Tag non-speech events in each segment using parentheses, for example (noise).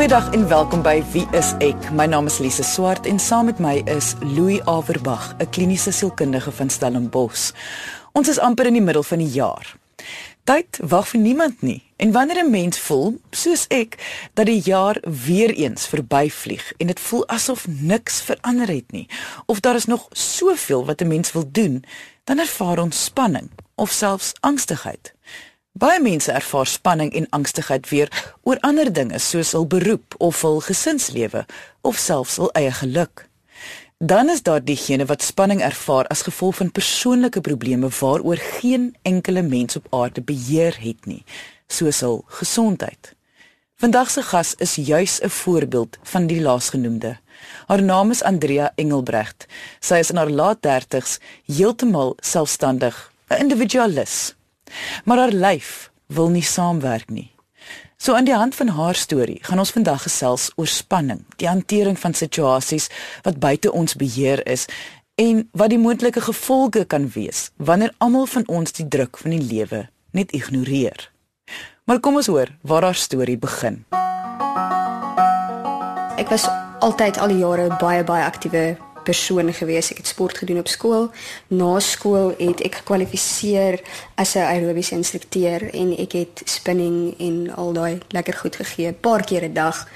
Goeiedag en welkom by Wie is ek? My naam is Lise Swart en saam met my is Louis Averbag, 'n kliniese sielkundige van Stellenbosch. Ons is amper in die middel van die jaar. Tyd wag vir niemand nie. En wanneer 'n mens voel, soos ek, dat die jaar weer eens verbyvlieg en dit voel asof niks verander het nie, of daar is nog soveel wat 'n mens wil doen, dan ervaar ons spanning of selfs angstigheid. Baie mense ervaar spanning en angstigheid weer oor ander dinge soos hul beroep of hul gesinslewe of selfs hul eie geluk. Dan is daar diegene wat spanning ervaar as gevolg van persoonlike probleme waaroor geen enkele mens op aarde beheer het nie, soos hul gesondheid. Vandag se gas is juis 'n voorbeeld van die laasgenoemde. Haar naam is Andrea Engelbrecht. Sy is in haar laat 30's heeltemal selfstandig, 'n individualis. Maar haar lyf wil nie saamwerk nie. So aan die hand van haar storie gaan ons vandag gesels oor spanning, die hantering van situasies wat buite ons beheer is en wat die moontlike gevolge kan wees wanneer almal van ons die druk van die lewe net ignoreer. Maar kom ons hoor waar haar storie begin. Ek was altyd al die jare baie baie aktiewe persoon gewees. Ek het sport gedoen op skool. Na skool het ek gekwalifiseer as 'n aerobiese instrukteur en ek het spinning en al daai lekker goed gegee, paar keer 'n dag.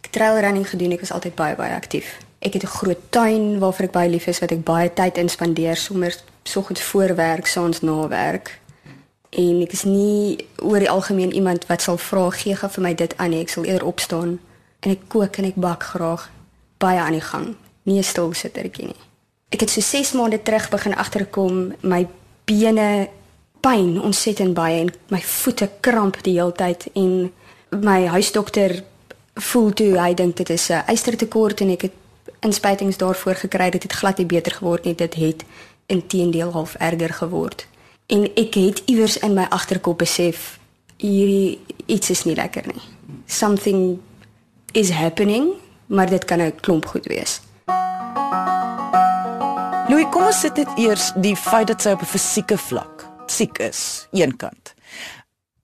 Ek trail running gedoen. Ek was altyd baie baie aktief. Ek het 'n groot tuin waarvoor ek baie lief is wat ek baie tyd inspandeer sommer soggens voor werk, saans na werk. En ek is nie oor die algemeen iemand wat sal vra gee gou vir my dit aan nie. Ek sal eerder opstaan en ek kook en ek bak graag baie aan die gang nie 'n stil sittertjie nie. Ek het so 6 maande terug begin agterkom my bene pyn ontsettend baie en my voete kramp die hele tyd en my huisdokter voel toe hy dink dit is 'n ystertekort en ek het inspuitings daarvoor gekry dit het glad nie beter geword nie dit het inteendeel half erger geword. En ek het iewers in my agterkop besef hierdie iets is nie lekker nie. Something is happening maar dit kan 'n klomp goed wees Louis, kom ons sit net eers die feit dat sy op 'n fisieke vlak siek is, eenkant.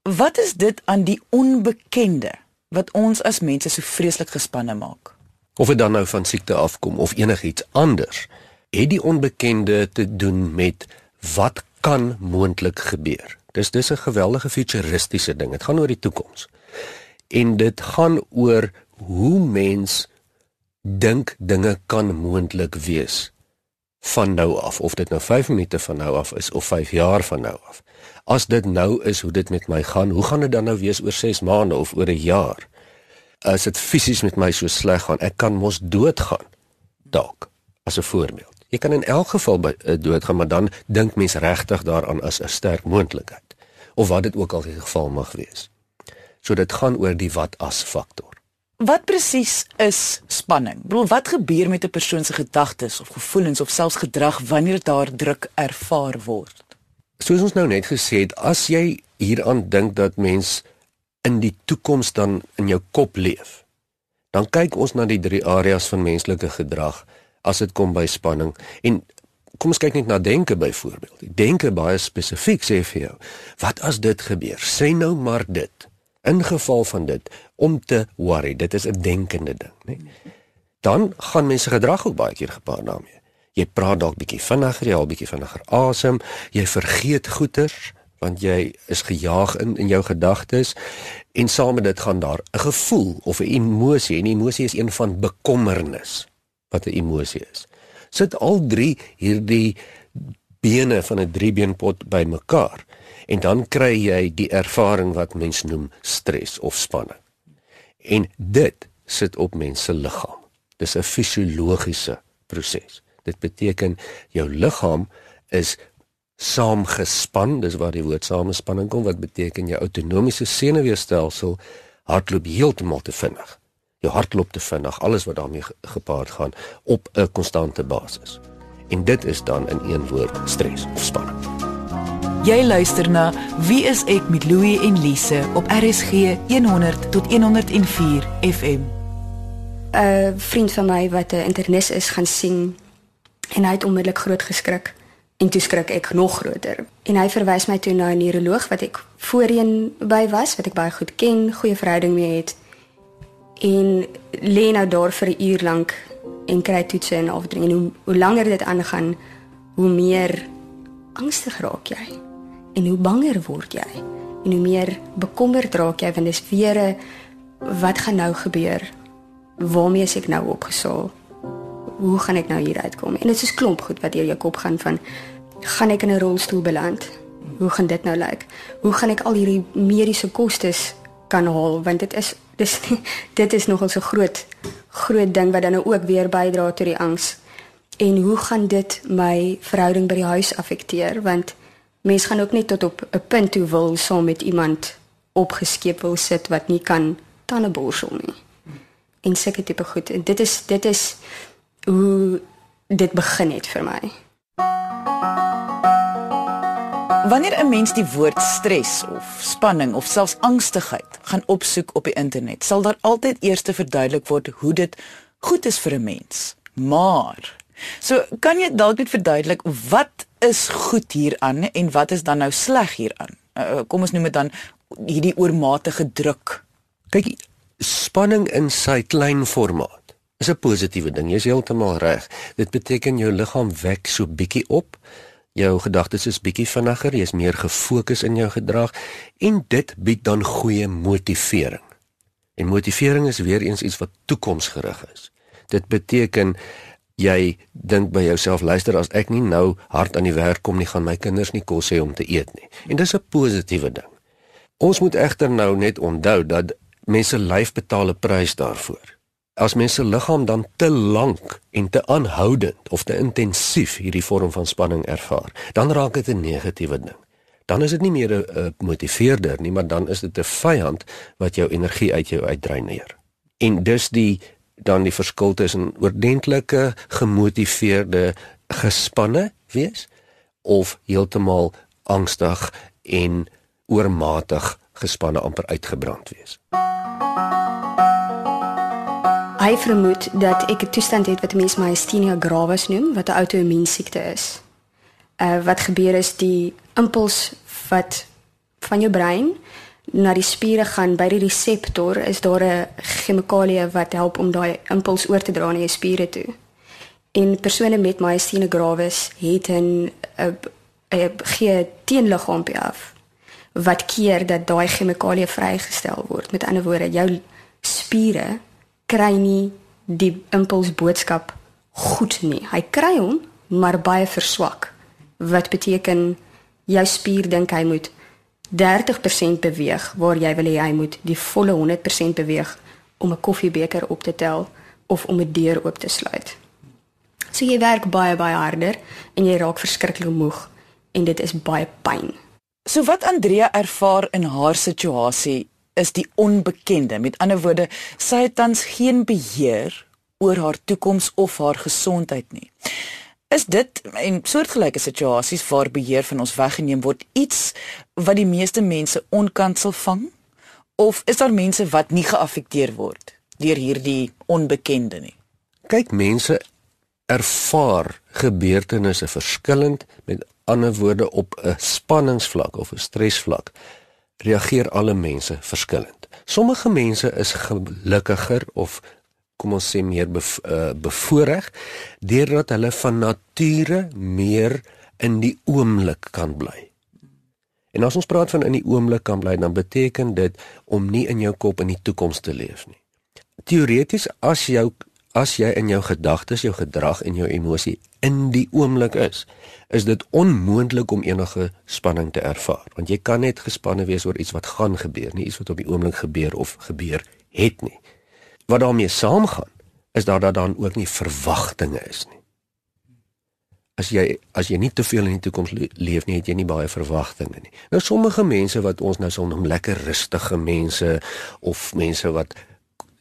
Wat is dit aan die onbekende wat ons as mense so vreeslik gespanne maak? Of dit dan nou van siekte afkom of enigiets anders, het die onbekende te doen met wat kan moontlik gebeur. Dis dis 'n geweldige futuristiese ding. Dit gaan oor die toekoms. En dit gaan oor hoe mens dink dinge kan moontlik wees van nou af of dit nou 5 minute van nou af is of 5 jaar van nou af. As dit nou is hoe dit met my gaan, hoe gaan dit dan nou wees oor 6 maande of oor 'n jaar? As dit fisies met my so sleg gaan, ek kan mos doodgaan. Dalk as 'n voorbeeld. Jy kan in elk geval by uh, doodgaan, maar dan dink mens regtig daaraan as 'n sterk moontlikheid of wat dit ook al die geval mag wees. So dit gaan oor die wat as faktor. Wat presies is spanning? Ek bedoel, wat gebeur met 'n persoon se gedagtes of gevoelens of selfs gedrag wanneer daar druk ervaar word? Soos ons nou net gesê het, as jy hieraan dink dat mens in die toekoms dan in jou kop leef, dan kyk ons na die drie areas van menslike gedrag as dit kom by spanning en kom ons kyk net na denke byvoorbeeld. Denke baie spesifiek sê vir jou, wat as dit gebeur? Sê nou maar dit in geval van dit om te worry. Dit is 'n denkende ding nê dan gaan mense gedrag ook baie keer gepaard daarmee. Jy praat dalk bietjie vinniger jy haal bietjie vinniger asem jy vergeet goeters want jy is gejaag in in jou gedagtes en saam met dit gaan daar 'n gevoel of 'n emosie en emosie is een van bekommernis wat 'n emosie is. Sit al drie hierdie bene van 'n driebeenpot bymekaar en dan kry jy die ervaring wat mens noem stres of spanning. En dit sit op mens se liggaam. Dis 'n fisiologiese proses. Dit beteken jou liggaam is saamgespan, dis waar die woord samespanning kom wat beteken jou outonomiese senuweestelsel hardloop heeltemal te vinnig. Jou hart loop te vinnig, alles wat daarmee gepaard gaan op 'n konstante basis. En dit is dan in een woord stres of spanning. Jy luister na Wie is ek met Louie en Lise op RSG 100 tot 104 FM. 'n Vriend van my wat 'n internis is gaan sien en hy het onmiddellik groot geskrik en toe skrik ek nog groter. En hy verwys my toe na 'n neuroloog wat ek voorheen by was, wat ek baie goed ken, goeie verhouding mee het. en lê nou daar vir 'n uur lank en kry toetse en afdring en hoe hoe langer dit aangaan, hoe meer angstig raak jy en hoe banger word jy en hoe meer bekommerd raak jy want dis weer 'n wat gaan nou gebeur? Waarmee is ek nou opgesaal? Hoe gaan ek nou hier uitkom? En dit is klomp goed wat deur jou kop gaan van gaan ek in 'n rolstoel beland? Hoe gaan dit nou lyk? Hoe gaan ek al hierdie mediese kostes kan haal want dit is dis (laughs) dit is nogal so groot groot ding wat dan nou ook weer bydra tot die angs. En hoe gaan dit my verhouding by die huis affekteer want mens gaan ook net tot op 'n punt toe wil saam met iemand opgeskep wil sit wat nie kan tandeborsel nie. En sulke tipe goed. En dit is dit is hoe dit begin het vir my. Wanneer 'n mens die woord stres of spanning of selfs angstigheid gaan opsoek op die internet, sal daar altyd eers verduidelik word hoe dit goed is vir 'n mens. Maar so kan jy dalk net verduidelik wat is goed hieraan en wat is dan nou sleg hieraan? Uh, kom ons noem dit dan hierdie oormatige druk. Kyk, spanning in sy klein formaat is 'n positiewe ding. Jy's heeltemal reg. Dit beteken jou liggaam wek so bietjie op jou gedagtes is bietjie vinniger, jy's meer gefokus in jou gedrag en dit bied dan goeie motivering. En motivering is weer eens iets wat toekomsgerig is. Dit beteken jy dink by jouself, luister as ek nie nou hard aan die werk kom nie, gaan my kinders nie kos hê om te eet nie. En dis 'n positiewe ding. Ons moet egter nou net onthou dat mense lyf betaal 'n prys daarvoor as mense liggaam dan te lank en te aanhoudend of te intensief hierdie vorm van spanning ervaar, dan raak dit 'n negatiewe ding. Dan is dit nie meer 'n motiveerder nie, maar dan is dit 'n vyand wat jou energie uit jou uitdreineer. En dus die dan die verskil tussen oordentlike gemotiveerde gespanne wees of heeltemal angstig en oormatig gespanne amper uitgebrand wees. Hy vermoed dat ek 'n toestand het wat mense myasthenia gravis noem, wat 'n outoimmuunsiekte is. Uh wat gebeur is die impuls wat van jou brein na die spiere gaan by die reseptor is daar 'n chemikalie wat help om daai impuls oor te dra na jou spiere toe. En persone met myasthenia gravis het 'n 'n gee teenliggaampie af wat keer dat daai chemikalie vrygestel word. Met ander woorde, jou spiere kry nie die impuls boodskap goed nie. Hy kry hom, maar baie verswak. Wat beteken jou spier dink hy moet 30% beweeg waar jy wil hê hy moet die volle 100% beweeg om 'n koffiebeker op te tel of om 'n deur oop te sluit. So jy werk baie baie harder en jy raak verskriklik moeg en dit is baie pyn. So wat Andrea ervaar in haar situasie is die onbekende. Met ander woorde, sy het tans geen beheer oor haar toekoms of haar gesondheid nie. Is dit in soortgelyke situasies waar beheer van ons weggeneem word iets wat die meeste mense onkansel vang of is daar mense wat nie geaffekteer word deur hierdie onbekende nie? Kyk, mense ervaar gebeurtenisse verskillend met ander woorde op 'n spanningsvlak of 'n stresvlak reageer alle mense verskillend. Sommige mense is gelukkiger of kom ons sê meer bev uh, bevoordeel deurdat hulle van nature meer in die oomblik kan bly. En as ons praat van in die oomblik kan bly, dan beteken dit om nie in jou kop in die toekoms te leef nie. Teoreties as jou as jy in jou gedagtes, jou gedrag en jou emosie in die oomblik is, is dit onmoontlik om enige spanning te ervaar, want jy kan net gespanne wees oor iets wat gaan gebeur, nie iets wat op die oomblik gebeur of gebeur het nie. Wat daarmee saamgaan, is dat daar dan ook nie verwagtinge is nie. As jy as jy nie te veel in die toekoms leef nie, het jy nie baie verwagtinge nie. Nou sommige mense wat ons nou sal noem lekker rustige mense of mense wat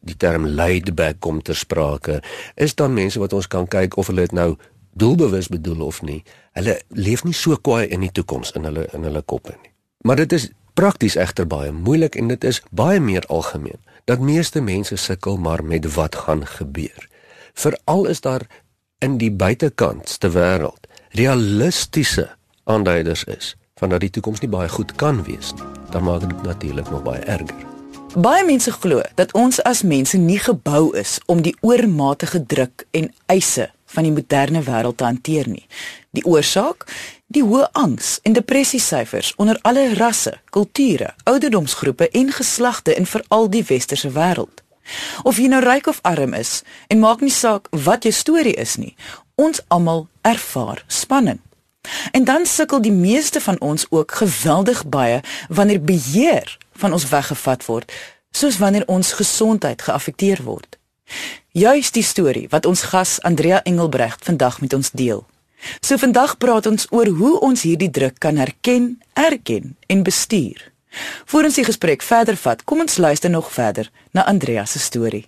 die term laid back kom ter sprake, is dan mense wat ons kan kyk of hulle dit nou doelbewus bedoel of nie. Hulle leef nie so kwaai in die toekoms in hulle in hulle koppe nie. Maar dit is prakties egter baie moeilik en dit is baie meer algemeen dat meeste mense sukkel maar met wat gaan gebeur. Veral is daar in die buitekantste wêreld realistiese aanduiders is van dat die toekoms nie baie goed kan wees nie. Dan maak dit natuurlik nog baie erger. Baie mense glo dat ons as mense nie gebou is om die oormatige druk en eise van die moderne wêreld te hanteer nie. Die oorsaak: die hoë angs en depressiesyfers onder alle rasse, kulture, ouderdomsgroepe en geslagte in veral die westerse wêreld. Of jy nou ryk of arm is, en maak nie saak wat jou storie is nie, ons almal ervaar spanning. En dan sukkel die meeste van ons ook geweldig baie wanneer beheer van ons weggevat word, soos wanneer ons gesondheid geaffekteer word. Juist die storie wat ons gas Andrea Engelbrecht vandag met ons deel. So vandag praat ons oor hoe ons hierdie druk kan herken, erken en bestuur. Voordat ons die gesprek verder vat, kom ons luister nog verder na Andrea se storie.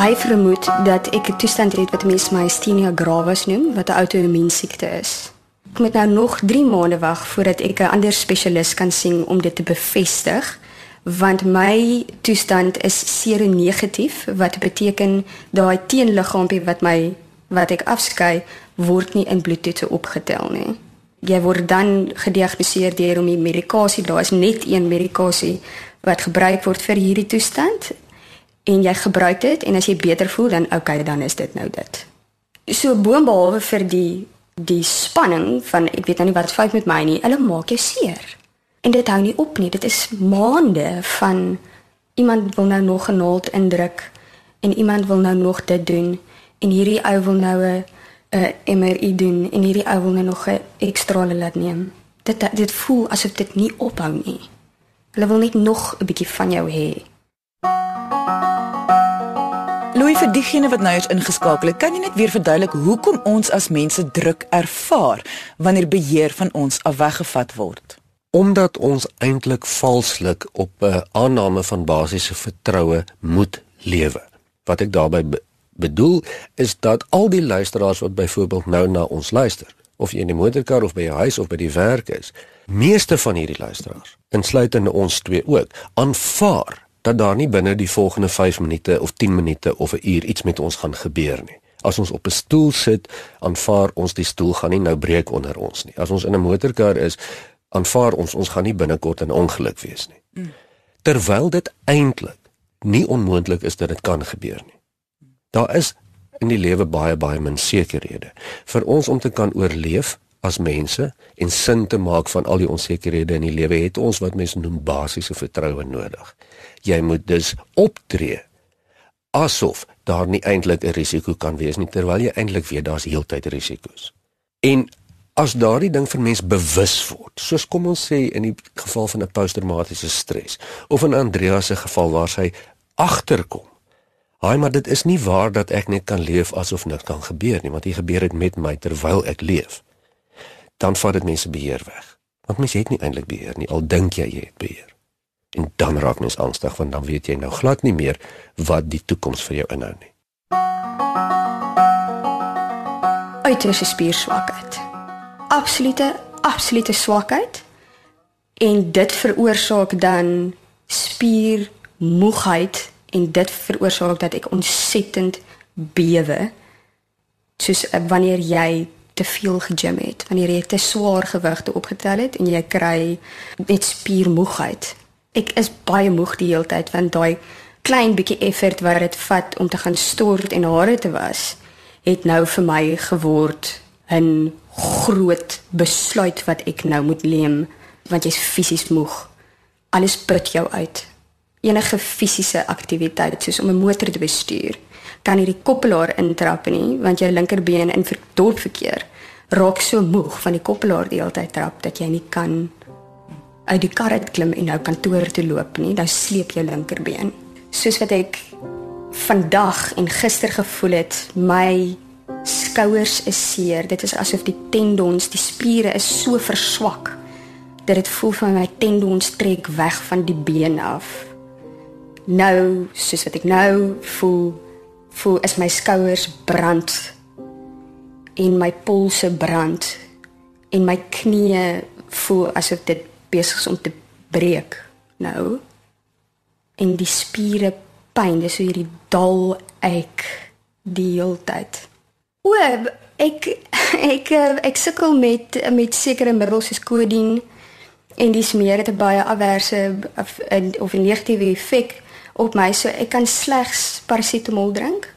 Hy vermoed dat ek 'n toestand het wat mense myasthenia gravis noem, wat 'n outoimmuun siekte is. Ek moet nou nog 3 maande wag voordat ek 'n ander spesialis kan sien om dit te bevestig, want my toestand is seronegatief, wat beteken daai teenliggaampie wat my wat ek afskei word nie in bloedtoetse opgetel nie. Jy word dan gediagnoseer deur om die medikasie, daar is net een medikasie wat gebruik word vir hierdie toestand en jy gebruik dit en as jy beter voel dan okay dan is dit nou dit. So boonbehalwe vir die die spanning van ek weet nou nie wat fout met my nie, hulle maak jou seer. En dit hou nie op nie. Dit is maande van iemand wil nou nog 'n naald indruk en iemand wil nou nog dit doen en hierdie ou wil nou 'n 'n MRI doen en hierdie ou wil nou nog 'n ekstra laat neem. Dit dit voel asof dit nie ophou nie. Hulle wil net nog 'n bietjie van jou hê. Louis vir diegene wat nou eens ingeskakel kan jy net weer verduidelik hoekom ons as mense druk ervaar wanneer beheer van ons afweggevat word? Omdat ons eintlik valslik op 'n aanname van basiese vertroue moet lewe. Wat ek daarmee be bedoel is dat al die luisteraars wat byvoorbeeld nou na ons luister, of jy in die motorkar of by jou huis of by die werk is, meeste van hierdie luisteraars, insluitende ons twee ook, aanvaar dat daar nie binne die volgende 5 minute of 10 minute of 'n uur iets met ons gaan gebeur nie. As ons op 'n stoel sit, aanvaar ons die stoel gaan nie nou breek onder ons nie. As ons in 'n motorkar is, aanvaar ons ons gaan nie binnekort in ongeluk wees nie. Mm. Terwyl dit eintlik nie onmoontlik is dat dit kan gebeur nie. Daar is in die lewe baie baie min sekerhede vir ons om te kan oorleef as mense en sin te maak van al die onsekerhede in die lewe het ons wat mense noem basiese vertroue nodig jy moet dus optree asof daar nie eintlik 'n risiko kan wees nie terwyl jy eintlik weet daar's heeltyd risiko's. En as daardie ding vir mens bewus word, soos kom ons sê in die geval van 'n posttraumatiese stres of in Andreas se geval waar sy agterkom. Haai maar dit is nie waar dat ek net kan leef asof niks kan gebeur nie, want dit gebeur dit met my terwyl ek leef. Dan vat dit mense beheer weg. Want mens het nie eintlik beheer nie, al dink jy jy het beheer. En dan raak mens angstig want dan weet jy nou glad nie meer wat die toekoms vir jou inhou nie. Uiters spierswakheid. Absolute absolute swakheid. En dit veroorsaak dan spiermoegheid en dit veroorsaak dat ek ontsettend bewe. Soos eh, wanneer jy te veel gegym het, wanneer jy te swaar gewigte opgetel het en jy kry net spiermoegheid ek is baie moeg die hele tyd want daai klein bietjie effort wat dit vat om te gaan stort en hare te was het nou vir my geword 'n groot besluit wat ek nou moet neem want jy's fisies moeg. Alles put jou uit. Enige fisiese aktiwiteit soos om 'n motor te bestuur kan nie die koppelaar intrap nie want jou linkerbeen in dorpverkeer raak so moeg van die koppelaar die hele tyd trap dat jy nie kan uit die kar uit klim en nou kantoor toe loop nie, dan sleep jou linkerbeen. Soos wat ek vandag en gister gevoel het, my skouers is seer. Dit is asof die tendons, die spiere is so verswak dat dit voel van my tendons trek weg van die been af. Nou, soos wat ek nou voel, voel is my skouers brand en my polse brand en my knieë voel asof dit besig om te breek nou en die spiere pyn dis so hierdie dal ek die hele tyd o ek ek ek sukkel met met sekere middels soos kodien en dis meer het 'n baie averse of of 'n negatiewe effek op my. So ek kan slegs parasetamol drink.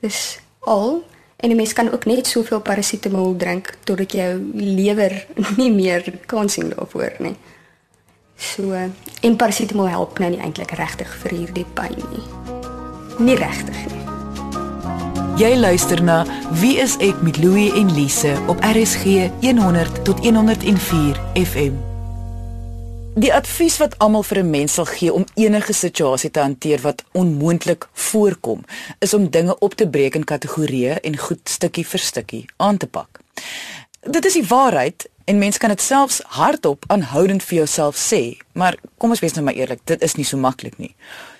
Dis al en 'n mens kan ook net soveel parasetamol drink totdat jou lewer (laughs) nie meer kan sien daarvoor nie. So en parasetamol help nou nie eintlik regtig vir hierdie pyn nie. Nie regtig nie. Jy luister na Wie is ek met Louie en Lise op RSG 100 tot 104 FM. Die advies wat almal vir 'n mens sal gee om enige situasie te hanteer wat onmoontlik voorkom, is om dinge op te breek in kategorieë en goed stukkie vir stukkie aan te pak. Dit is die waarheid en mens kan dit selfs hardop aanhoudend vir jouself sê, maar kom ons wees nou maar eerlik, dit is nie so maklik nie.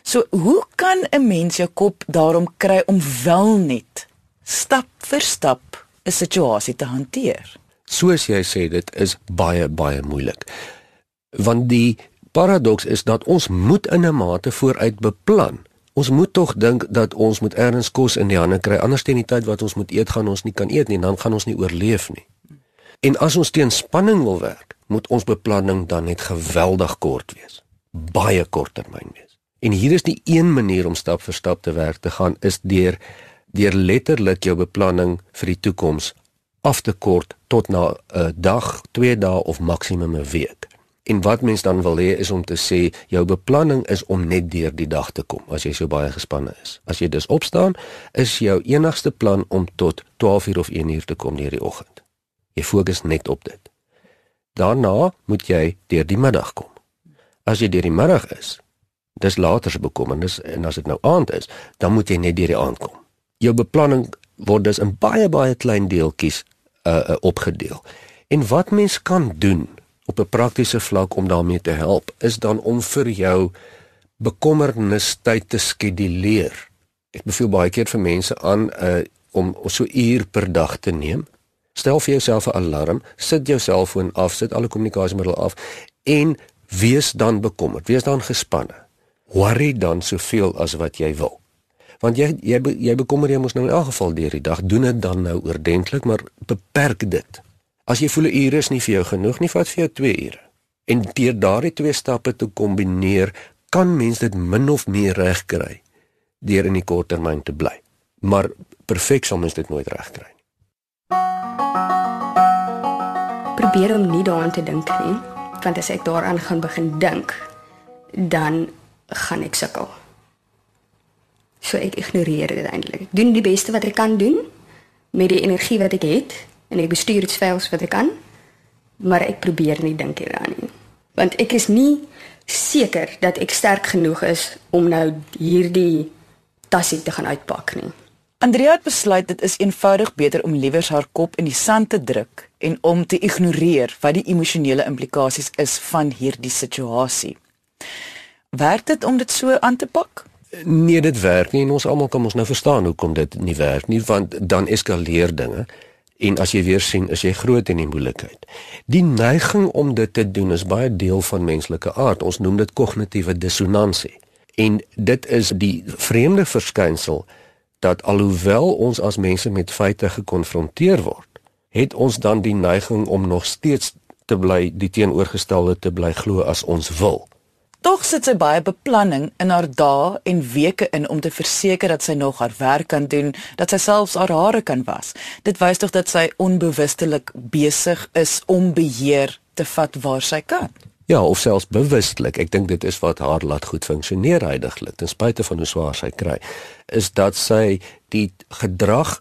So, hoe kan 'n mens jou kop daarom kry om wel net stap vir stap 'n situasie te hanteer? Soos jy sê, dit is baie baie moeilik. Want die paradoks is dat ons moet in 'n mate vooruit beplan. Ons moet tog dink dat ons moet ergens kos in die hande kry, anders teen die tyd wat ons moet eet, gaan ons nie kan eet nie, dan gaan ons nie oorleef nie. En as ons teen spanning wil werk, moet ons beplanning dan net geweldig kort wees. Baie kort termyn wees. En hier is die een manier om stap vir stap te werk te gaan is deur deur letterlik jou beplanning vir die toekoms af te kort tot na 'n dag, 2 dae of maksimum 'n week. En wat mens dan wil hê is om te sê jou beplanning is om net deur die dag te kom as jy so baie gespanne is. As jy dus opstaan, is jou enigste plan om tot 12:00 of 1:00 te kom deur die oggend. Jy fokus net op dit. Daarna moet jy deur die middag kom. As jy deur die middag is, dis later se bekommernis en as dit nou aand is, dan moet jy net deur die aand kom. Jou beplanning word dus in baie baie klein deeltjies uh, uh opgedeel. En wat mens kan doen op 'n praktiese vlak om daarmee te help, is dan om vir jou bekommernis tyd te skeduleer. Ek beveel baie keer vir mense aan uh om so uur per dag te neem. Stel vir jouself 'n alarm, sit jou selfoon af, sit alle kommunikasiemiddels af en wees dan bekommerd, wees dan gespanne worry dan soveel as wat jy wil. Want jy jy jy bekommer jy mos nou in elk geval deur die dag doen dit dan nou oordentlik, maar beperk dit. As jy voel 'n uur is nie vir jou genoeg nie, vat vir jou 2 ure. En deur daardie twee stappe te kombineer, kan mens dit min of meer reg kry deur in die kort termyn te bly. Maar perfek sal mens dit nooit reg kry nie. Probeer om nie daaraan te dink nie, want as ek daaraan gaan begin dink, dan gaan ek sukkel. So ek ignoreer dit eintlik. Doen die beste wat ek kan doen met die energie wat ek het en ek bestuur dit vels wat ek kan. Maar ek probeer nie dink hieraan nie. Want ek is nie seker dat ek sterk genoeg is om nou hierdie tassie te gaan uitpak nie. Andrea het besluit dit is eenvoudig beter om liewers haar kop in die sand te druk en om te ignoreer wat die emosionele implikasies is van hierdie situasie. Werk dit om dit so aan te pak? Nee, dit werk nie en ons almal kan ons nou verstaan hoekom dit nie werk nie want dan eskaleer dinge en as jy weer sien is jy groot in die moeilikheid. Die neiging om dit te doen is baie deel van menslike aard. Ons noem dit kognitiewe dissonansie. En dit is die vreemde verskynsel dat alhoewel ons as mense met feite gekonfronteer word, het ons dan die neiging om nog steeds te bly die teenoorgestelde te bly glo as ons wil. Tog sit sy baie beplanning in haar dae en weke in om te verseker dat sy nog haar werk kan doen, dat sy selfs haar hare kan was. Dit wys tog dat sy onbewustelik besig is om beheer te vat waar sy kan. Ja, of selfs bewustelik. Ek dink dit is wat haar laat goed funksioneer heidaglik, ten spyte van hoe swaar sy kry, is dat sy die gedrag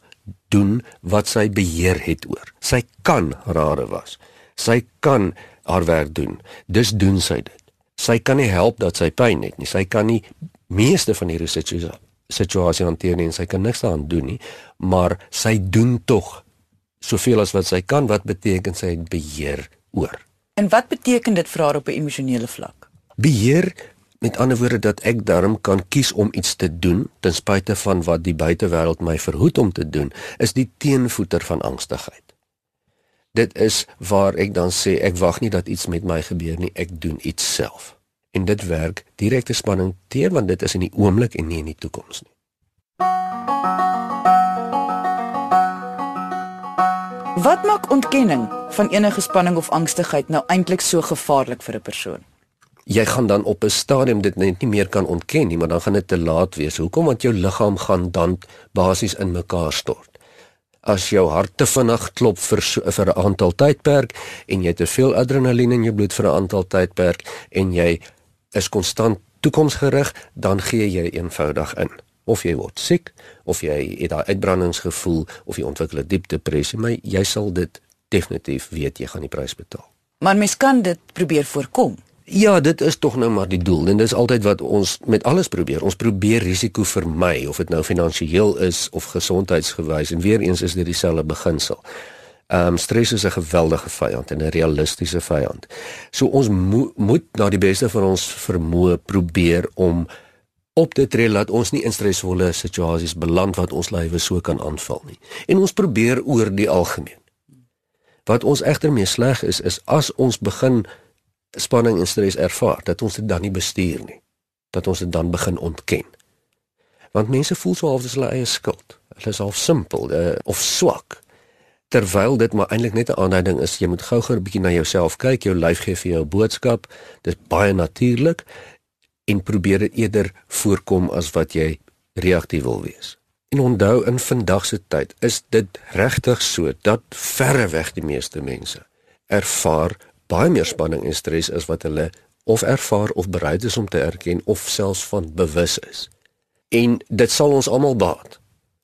doen wat sy beheer het oor. Sy kan rare was. Sy kan haar werk doen. Dus doen sy dit sy kan nie help dat sy pyn het nie. Sy kan nie meeste van hierdie situasie hanteer nie en sy kan niks daaraan doen nie, maar sy doen tog soveel as wat sy kan wat beteken sy het beheer oor. En wat beteken dit vir haar op 'n emosionele vlak? Beheer met ander woorde dat ek darm kan kies om iets te doen ten spyte van wat die buitewêreld my verhoed om te doen, is die teenvoeter van angstigheid dit is waar ek dan sê ek wag nie dat iets met my gebeur nie, ek doen iets self. En dit werk direkte spanning teer want dit is in die oomblik en nie in die toekoms nie. Wat maak ontkenning van enige spanning of angstigheid nou eintlik so gevaarlik vir 'n persoon? Jy gaan dan op 'n stadium dit net nie meer kan ontken nie, maar dan gaan dit te laat wees. Hoekom? Want jou liggaam gaan dan basies in mekaar stort as jou hart te vinnig klop vir vir 'n aantal tydperk en jy te veel adrenalien in jou bloed vir 'n aantal tydperk en jy is konstant toekomsgerig, dan gee jy eenvoudig in. Of jy word siek, of jy het daai uitbrandingsgevoel of jy ontwikkel 'n diep depressie, maar jy sal dit definitief weet jy gaan die prys betaal. Maar mens kan dit probeer voorkom. Ja, dit is tog nou maar die doel en dis altyd wat ons met alles probeer. Ons probeer risiko vermy of dit nou finansiëel is of gesondheidsgewys en weer eens is dit dieselfde beginsel. Ehm um, stres is 'n geweldige vyand en 'n realistiese vyand. So ons mo moet na die beste van ons vermoë probeer om op te tree dat ons nie in stresvolle situasies beland wat ons lywe so kan aanval nie. En ons probeer oor die algemeen. Wat ons egter mee sleg is is as ons begin spanning en stres ervaar dat ons dit dan nie bestuur nie dat ons dit dan begin ontken. Want mense voel so half dis hulle eie skuld. Hulle is half simpel uh, of swak. Terwyl dit maar eintlik net 'n aanduiding is jy moet gou-gou 'n bietjie na jouself kyk jou lyf gee vir jou boodskap. Dis baie natuurlik en probeer dit eerder voorkom as wat jy reaktief wil wees en onthou in vandag se tyd is dit regtig so dat verreweg die meeste mense ervaar baie meer spanning en stres is wat hulle of ervaar of bereid is om te erken of selfs van bewus is. En dit sal ons almal baat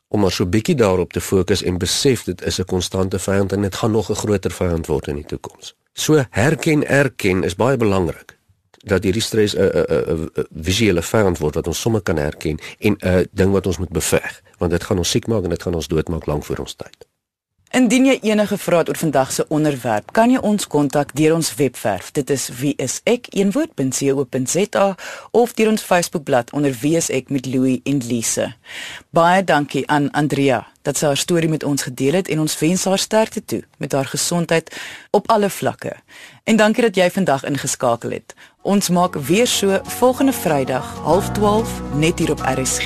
om maar so bietjie daarop te fokus en besef dit is 'n konstante vyand en dit gaan nog 'n groter vyand word in die toekoms. So herken erken is baie belangrik dat hierdie stres 'n 'n 'n visuele vyand word wat ons sommer kan herken en 'n ding wat ons moet beveg want dit gaan ons siek maak en dit gaan ons doodmaak lank voor ons tyd. Indien jy enige vrae het oor vandag se onderwerp, kan jy ons kontak deur ons webwerf. Dit is wieisek.co.za of deur ons Facebookblad onder wieisek met Louie en Lise. Baie dankie aan Andrea dat sy haar storie met ons gedeel het en ons wens haar sterkte toe met haar gesondheid op alle vlakke. En dankie dat jy vandag ingeskakel het. Ons maak weer so volgende Vrydag 12:30 net hier op RSG.